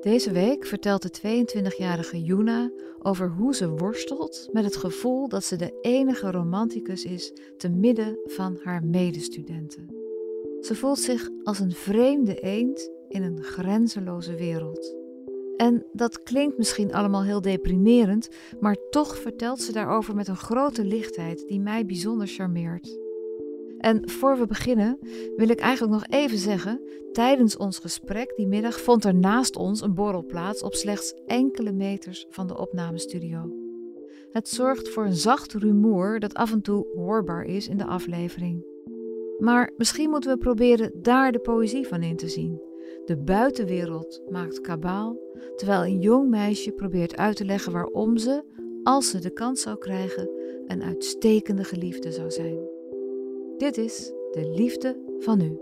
Deze week vertelt de 22-jarige Yuna over hoe ze worstelt met het gevoel dat ze de enige romanticus is te midden van haar medestudenten. Ze voelt zich als een vreemde eend in een grenzeloze wereld. En dat klinkt misschien allemaal heel deprimerend, maar toch vertelt ze daarover met een grote lichtheid die mij bijzonder charmeert. En voor we beginnen wil ik eigenlijk nog even zeggen: tijdens ons gesprek die middag vond er naast ons een borrel plaats op slechts enkele meters van de opnamestudio. Het zorgt voor een zacht rumoer dat af en toe hoorbaar is in de aflevering. Maar misschien moeten we proberen daar de poëzie van in te zien. De buitenwereld maakt kabaal, terwijl een jong meisje probeert uit te leggen waarom ze, als ze de kans zou krijgen, een uitstekende geliefde zou zijn. Dit is de liefde van u.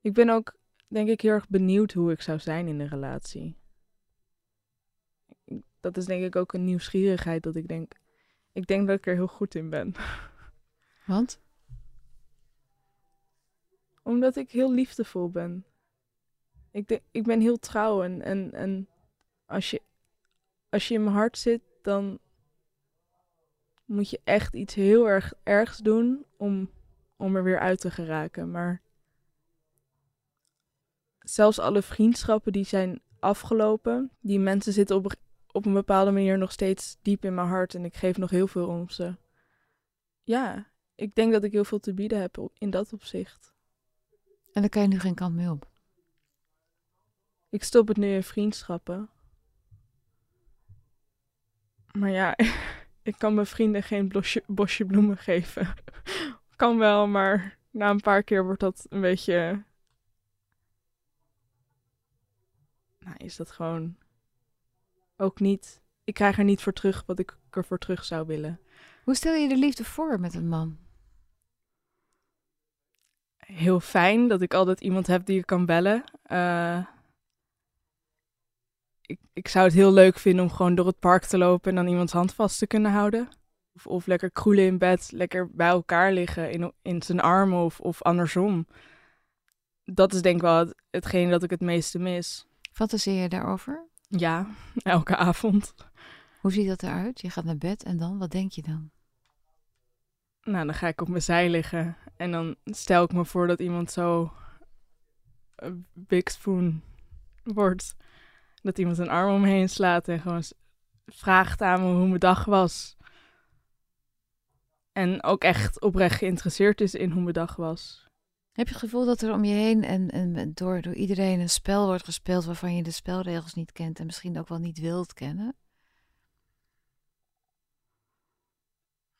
Ik ben ook, denk ik, heel erg benieuwd hoe ik zou zijn in een relatie. Dat is denk ik ook een nieuwsgierigheid dat ik denk, ik denk dat ik er heel goed in ben. Want? Omdat ik heel liefdevol ben. Ik, denk, ik ben heel trouw en, en, en als, je, als je in mijn hart zit, dan moet je echt iets heel erg ergs doen om, om er weer uit te geraken. Maar zelfs alle vriendschappen die zijn afgelopen, die mensen zitten op, op een bepaalde manier nog steeds diep in mijn hart en ik geef nog heel veel om ze. Ja, ik denk dat ik heel veel te bieden heb in dat opzicht. En daar kan je nu geen kant mee op? Ik stop het nu in vriendschappen. Maar ja, ik kan mijn vrienden geen bosje, bosje bloemen geven. kan wel, maar na een paar keer wordt dat een beetje. Nou, is dat gewoon ook niet. Ik krijg er niet voor terug wat ik ervoor terug zou willen. Hoe stel je de liefde voor met een man? Heel fijn dat ik altijd iemand heb die ik kan bellen. Uh, ik, ik zou het heel leuk vinden om gewoon door het park te lopen en dan iemands hand vast te kunnen houden. Of, of lekker kroelen in bed, lekker bij elkaar liggen in, in zijn armen of, of andersom. Dat is denk ik wel het, hetgeen dat ik het meeste mis. Fantaseer je daarover? Ja, elke avond. Hoe ziet dat eruit? Je gaat naar bed en dan, wat denk je dan? Nou, dan ga ik op mijn zij liggen en dan stel ik me voor dat iemand zo een big spoon wordt dat iemand een arm om me heen slaat en gewoon vraagt aan me hoe mijn dag was. En ook echt oprecht geïnteresseerd is in hoe mijn dag was. Heb je het gevoel dat er om je heen en, en door, door iedereen een spel wordt gespeeld waarvan je de spelregels niet kent en misschien ook wel niet wilt kennen?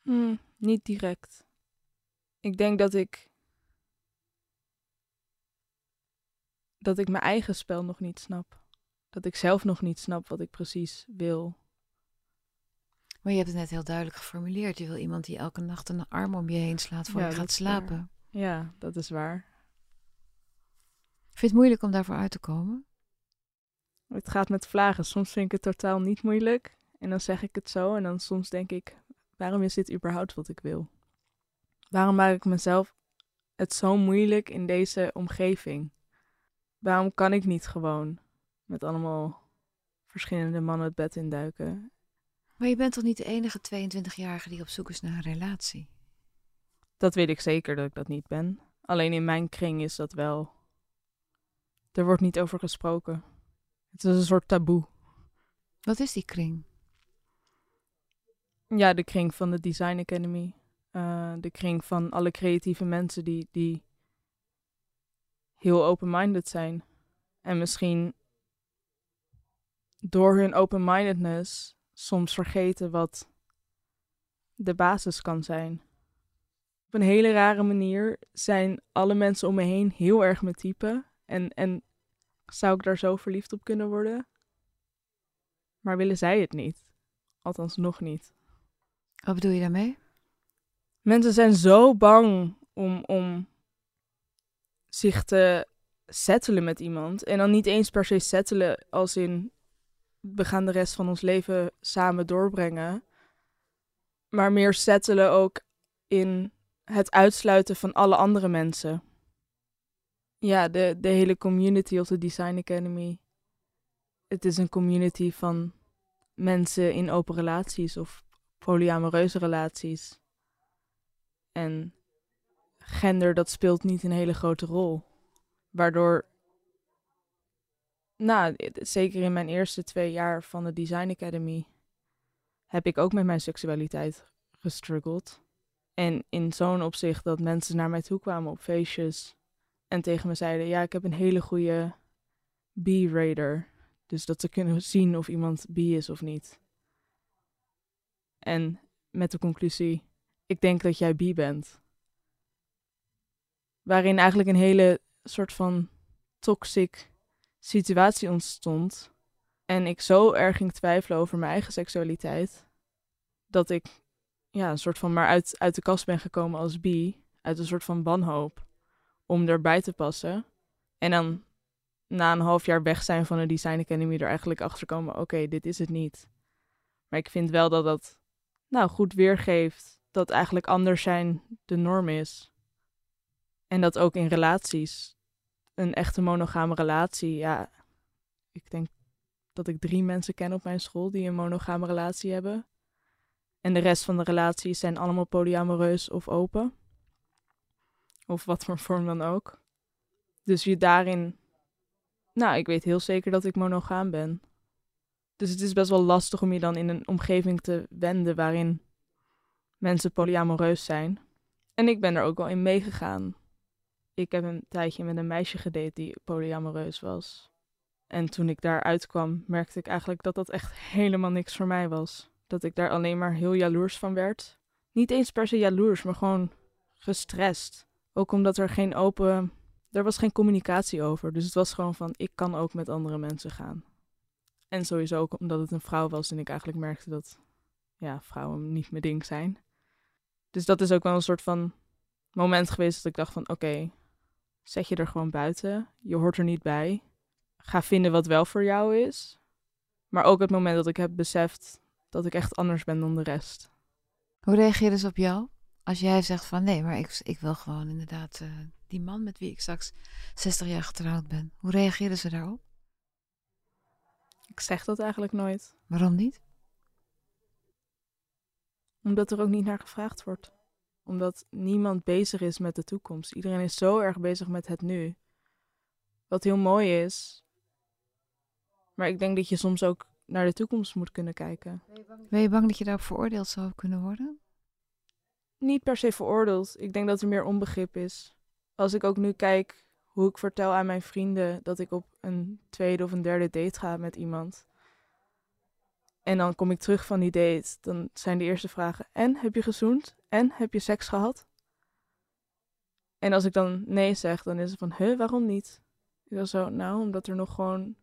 Hmm, niet direct. Ik denk dat ik. dat ik mijn eigen spel nog niet snap dat ik zelf nog niet snap wat ik precies wil. Maar je hebt het net heel duidelijk geformuleerd. Je wil iemand die elke nacht een arm om je heen slaat voor je gaat slapen. Ja, dat is waar. Vind je het moeilijk om daarvoor uit te komen? Het gaat met vlagen. Soms vind ik het totaal niet moeilijk. En dan zeg ik het zo. En dan soms denk ik, waarom is dit überhaupt wat ik wil? Waarom maak ik mezelf het zo moeilijk in deze omgeving? Waarom kan ik niet gewoon? Met allemaal verschillende mannen het bed induiken. Maar je bent toch niet de enige 22-jarige die op zoek is naar een relatie? Dat weet ik zeker dat ik dat niet ben. Alleen in mijn kring is dat wel. Er wordt niet over gesproken. Het is een soort taboe. Wat is die kring? Ja, de kring van de Design Academy. Uh, de kring van alle creatieve mensen die, die heel open-minded zijn. En misschien door hun open-mindedness soms vergeten wat de basis kan zijn. Op een hele rare manier zijn alle mensen om me heen heel erg mijn type. En, en zou ik daar zo verliefd op kunnen worden? Maar willen zij het niet? Althans, nog niet. Wat bedoel je daarmee? Mensen zijn zo bang om, om zich te settelen met iemand. En dan niet eens per se settelen als in we gaan de rest van ons leven samen doorbrengen. Maar meer settelen ook in het uitsluiten van alle andere mensen. ja, de, de hele community of de Design Academy. Het is een community van mensen in open relaties of polyamoreuze relaties. En gender, dat speelt niet een hele grote rol. Waardoor, nou, zeker in mijn eerste twee jaar van de Design Academy, heb ik ook met mijn seksualiteit gestruggeld. En in zo'n opzicht dat mensen naar mij toe kwamen op feestjes en tegen me zeiden: Ja, ik heb een hele goede B-radar. Dus dat ze kunnen zien of iemand B is of niet. En met de conclusie: Ik denk dat jij B bent. Waarin eigenlijk een hele soort van toxic situatie ontstond. En ik zo erg ging twijfelen over mijn eigen seksualiteit. Dat ik ja, een soort van maar uit, uit de kast ben gekomen als bi. Uit een soort van wanhoop. Om erbij te passen. En dan na een half jaar weg zijn van de Design Academy er eigenlijk achter komen: oké, dit is het niet. Maar ik vind wel dat dat nou, goed weergeeft dat eigenlijk anders zijn de norm is. En dat ook in relaties. Een echte monogame relatie, ja. Ik denk dat ik drie mensen ken op mijn school die een monogame relatie hebben. En de rest van de relaties zijn allemaal polyamoreus of open. Of wat voor vorm dan ook. Dus je daarin. Nou, ik weet heel zeker dat ik monogaam ben. Dus het is best wel lastig om je dan in een omgeving te wenden waarin mensen polyamoreus zijn. En ik ben er ook wel in meegegaan. Ik heb een tijdje met een meisje gedate die polyamoreus was. En toen ik daar uitkwam, merkte ik eigenlijk dat dat echt helemaal niks voor mij was. Dat ik daar alleen maar heel jaloers van werd. Niet eens per se jaloers, maar gewoon gestrest. Ook omdat er geen open. Er was geen communicatie over. Dus het was gewoon van: ik kan ook met andere mensen gaan. En sowieso ook omdat het een vrouw was en ik eigenlijk merkte dat ja, vrouwen niet mijn ding zijn. Dus dat is ook wel een soort van moment geweest dat ik dacht van oké, zet je er gewoon buiten. Je hoort er niet bij. Ga vinden wat wel voor jou is. Maar ook het moment dat ik heb beseft dat ik echt anders ben dan de rest. Hoe reageerden ze op jou? Als jij zegt van nee, maar ik, ik wil gewoon inderdaad uh, die man met wie ik straks 60 jaar getrouwd ben. Hoe reageerden ze daarop? Ik zeg dat eigenlijk nooit. Waarom niet? Omdat er ook niet naar gevraagd wordt. Omdat niemand bezig is met de toekomst. Iedereen is zo erg bezig met het nu. Wat heel mooi is. Maar ik denk dat je soms ook naar de toekomst moet kunnen kijken. Ben je bang dat je daarop veroordeeld zou kunnen worden? Niet per se veroordeeld. Ik denk dat er meer onbegrip is. Als ik ook nu kijk hoe ik vertel aan mijn vrienden dat ik op een tweede of een derde date ga met iemand. En dan kom ik terug van die date. Dan zijn de eerste vragen: En heb je gezoend? En heb je seks gehad? En als ik dan nee zeg, dan is het van: Huh, waarom niet? Ik dan zo: Nou, omdat er nog gewoon.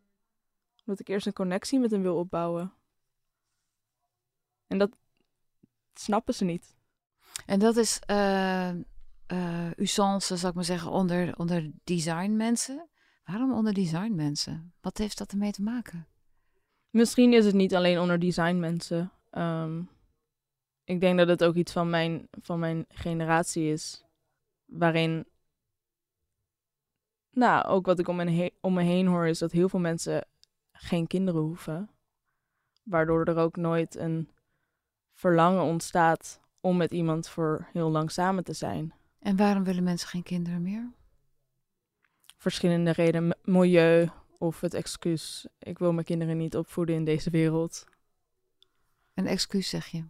Omdat ik eerst een connectie met hem wil opbouwen. En dat snappen ze niet. En dat is uh, uh, usance, zou ik maar zeggen, onder, onder designmensen. Waarom onder designmensen? Wat heeft dat ermee te maken? Misschien is het niet alleen onder designmensen. Um, ik denk dat het ook iets van mijn, van mijn generatie is. Waarin, nou, ook wat ik om me, om me heen hoor, is dat heel veel mensen geen kinderen hoeven. Waardoor er ook nooit een verlangen ontstaat om met iemand voor heel lang samen te zijn. En waarom willen mensen geen kinderen meer? Verschillende redenen. Milieu, of het excuus, ik wil mijn kinderen niet opvoeden in deze wereld. Een excuus zeg je?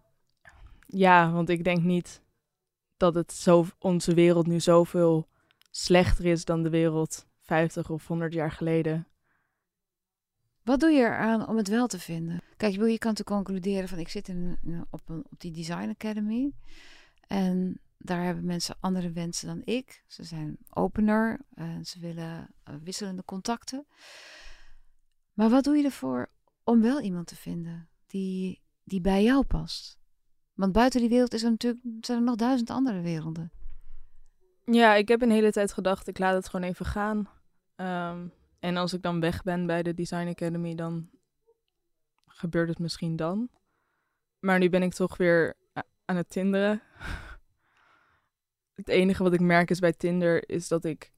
Ja, want ik denk niet dat het zo, onze wereld nu zoveel slechter is dan de wereld 50 of 100 jaar geleden. Wat doe je eraan om het wel te vinden? Kijk, je kan te concluderen van ik zit in, op, een, op die Design Academy. En daar hebben mensen andere wensen dan ik. Ze zijn opener en ze willen uh, wisselende contacten. Maar wat doe je ervoor om wel iemand te vinden die, die bij jou past? Want buiten die wereld is er natuurlijk, er nog duizend andere werelden. Ja, ik heb een hele tijd gedacht, ik laat het gewoon even gaan. Um, en als ik dan weg ben bij de Design Academy, dan gebeurt het misschien dan. Maar nu ben ik toch weer aan het tinderen. Het enige wat ik merk is bij Tinder is dat ik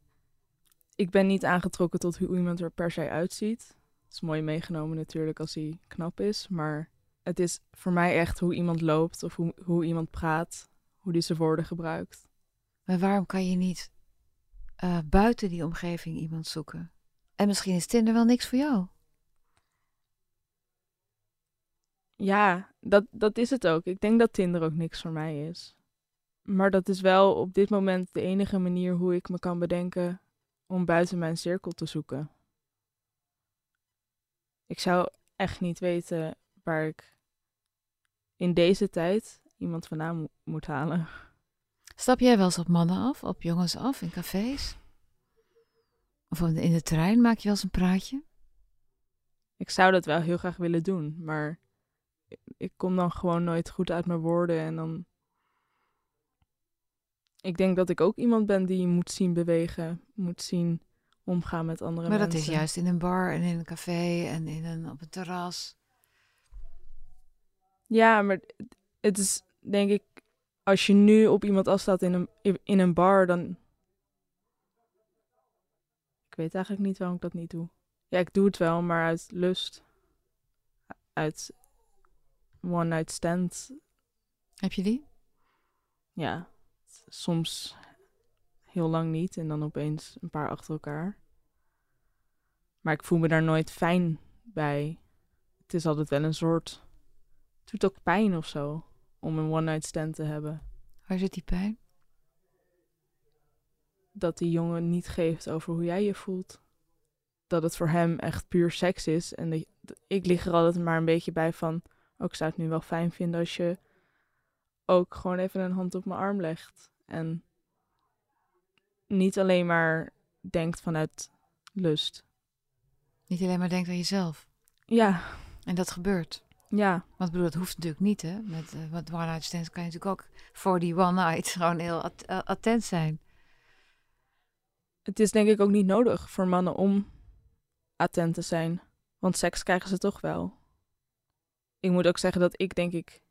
ik ben niet aangetrokken tot hoe iemand er per se uitziet. Het is mooi meegenomen natuurlijk als hij knap is, maar het is voor mij echt hoe iemand loopt of hoe, hoe iemand praat, hoe die zijn woorden gebruikt. Maar waarom kan je niet uh, buiten die omgeving iemand zoeken? En misschien is Tinder wel niks voor jou. Ja, dat, dat is het ook. Ik denk dat Tinder ook niks voor mij is. Maar dat is wel op dit moment de enige manier hoe ik me kan bedenken om buiten mijn cirkel te zoeken. Ik zou echt niet weten waar ik in deze tijd iemand vandaan moet halen. Stap jij wel eens op mannen af, op jongens af in cafés? Of in de trein maak je wel eens een praatje? Ik zou dat wel heel graag willen doen, maar ik kom dan gewoon nooit goed uit mijn woorden en dan. Ik denk dat ik ook iemand ben die moet zien bewegen, moet zien omgaan met andere mensen. Maar dat is juist in een bar en in een café en in een, op een terras. Ja, maar het is denk ik, als je nu op iemand afstaat in een, in een bar, dan. Ik weet eigenlijk niet waarom ik dat niet doe. Ja, ik doe het wel, maar uit lust. Uit one night stand. Heb je die? Ja, soms heel lang niet en dan opeens een paar achter elkaar. Maar ik voel me daar nooit fijn bij. Het is altijd wel een soort. Het doet ook pijn of zo om een one night stand te hebben. Waar zit die pijn? Dat die jongen niet geeft over hoe jij je voelt. Dat het voor hem echt puur seks is. En de, ik lig er altijd maar een beetje bij van ook zou het nu wel fijn vinden als je ook gewoon even een hand op mijn arm legt. En niet alleen maar denkt vanuit lust. Niet alleen maar denkt aan jezelf. Ja. En dat gebeurt. Ja. Want bedoel, dat hoeft natuurlijk niet, hè. Met uh, wat one night stands kan je natuurlijk ook voor die one night gewoon heel attent zijn. Het is denk ik ook niet nodig voor mannen om attent te zijn. Want seks krijgen ze toch wel ik moet ook zeggen dat ik denk ik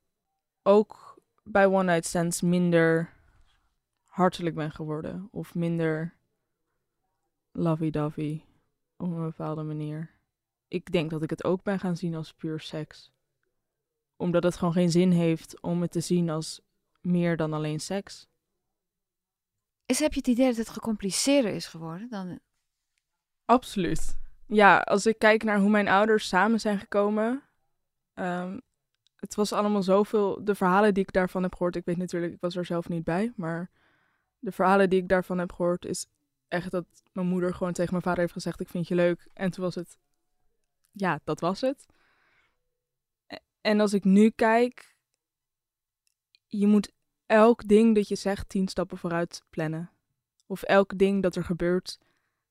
ook bij One Night Stands minder hartelijk ben geworden. Of minder lovey-dovey op een bepaalde manier. Ik denk dat ik het ook ben gaan zien als puur seks. Omdat het gewoon geen zin heeft om het te zien als meer dan alleen seks. Is, heb je het idee dat het gecompliceerder is geworden dan... Absoluut. Ja, als ik kijk naar hoe mijn ouders samen zijn gekomen, Um, het was allemaal zoveel. De verhalen die ik daarvan heb gehoord. Ik weet natuurlijk, ik was er zelf niet bij. Maar de verhalen die ik daarvan heb gehoord. Is echt dat mijn moeder gewoon tegen mijn vader heeft gezegd: Ik vind je leuk. En toen was het. Ja, dat was het. En als ik nu kijk. Je moet elk ding dat je zegt tien stappen vooruit plannen. Of elk ding dat er gebeurt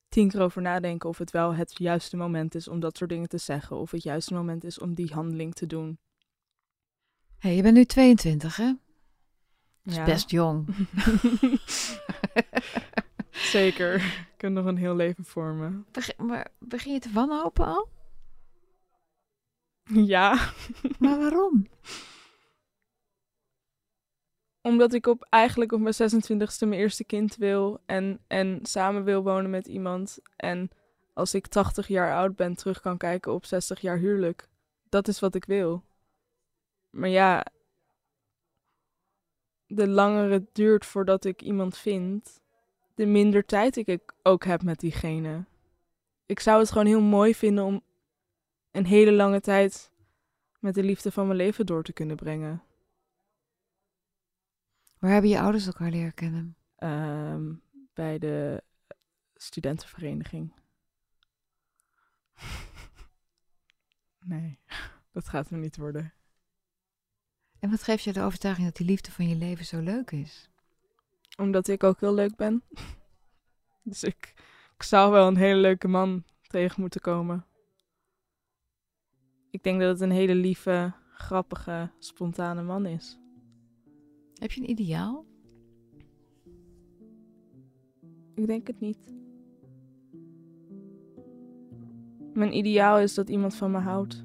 tien keer over nadenken of het wel het juiste moment is om dat soort dingen te zeggen. Of het juiste moment is om die handeling te doen. hey, je bent nu 22, hè? Dat is best jong. Zeker. Ik heb nog een heel leven voor me. maar begin je te wanhopen al? Ja. maar waarom? Omdat ik op, eigenlijk op mijn 26e mijn eerste kind wil en, en samen wil wonen met iemand. En als ik 80 jaar oud ben, terug kan kijken op 60 jaar huwelijk. Dat is wat ik wil. Maar ja, de langer het duurt voordat ik iemand vind, de minder tijd ik ook heb met diegene. Ik zou het gewoon heel mooi vinden om een hele lange tijd met de liefde van mijn leven door te kunnen brengen. Waar hebben je ouders elkaar leren kennen? Um, bij de studentenvereniging. nee, dat gaat me niet worden. En wat geeft je de overtuiging dat die liefde van je leven zo leuk is? Omdat ik ook heel leuk ben. dus ik, ik zou wel een hele leuke man tegen moeten komen. Ik denk dat het een hele lieve, grappige, spontane man is. Heb je een ideaal? Ik denk het niet. Mijn ideaal is dat iemand van me houdt.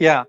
ja.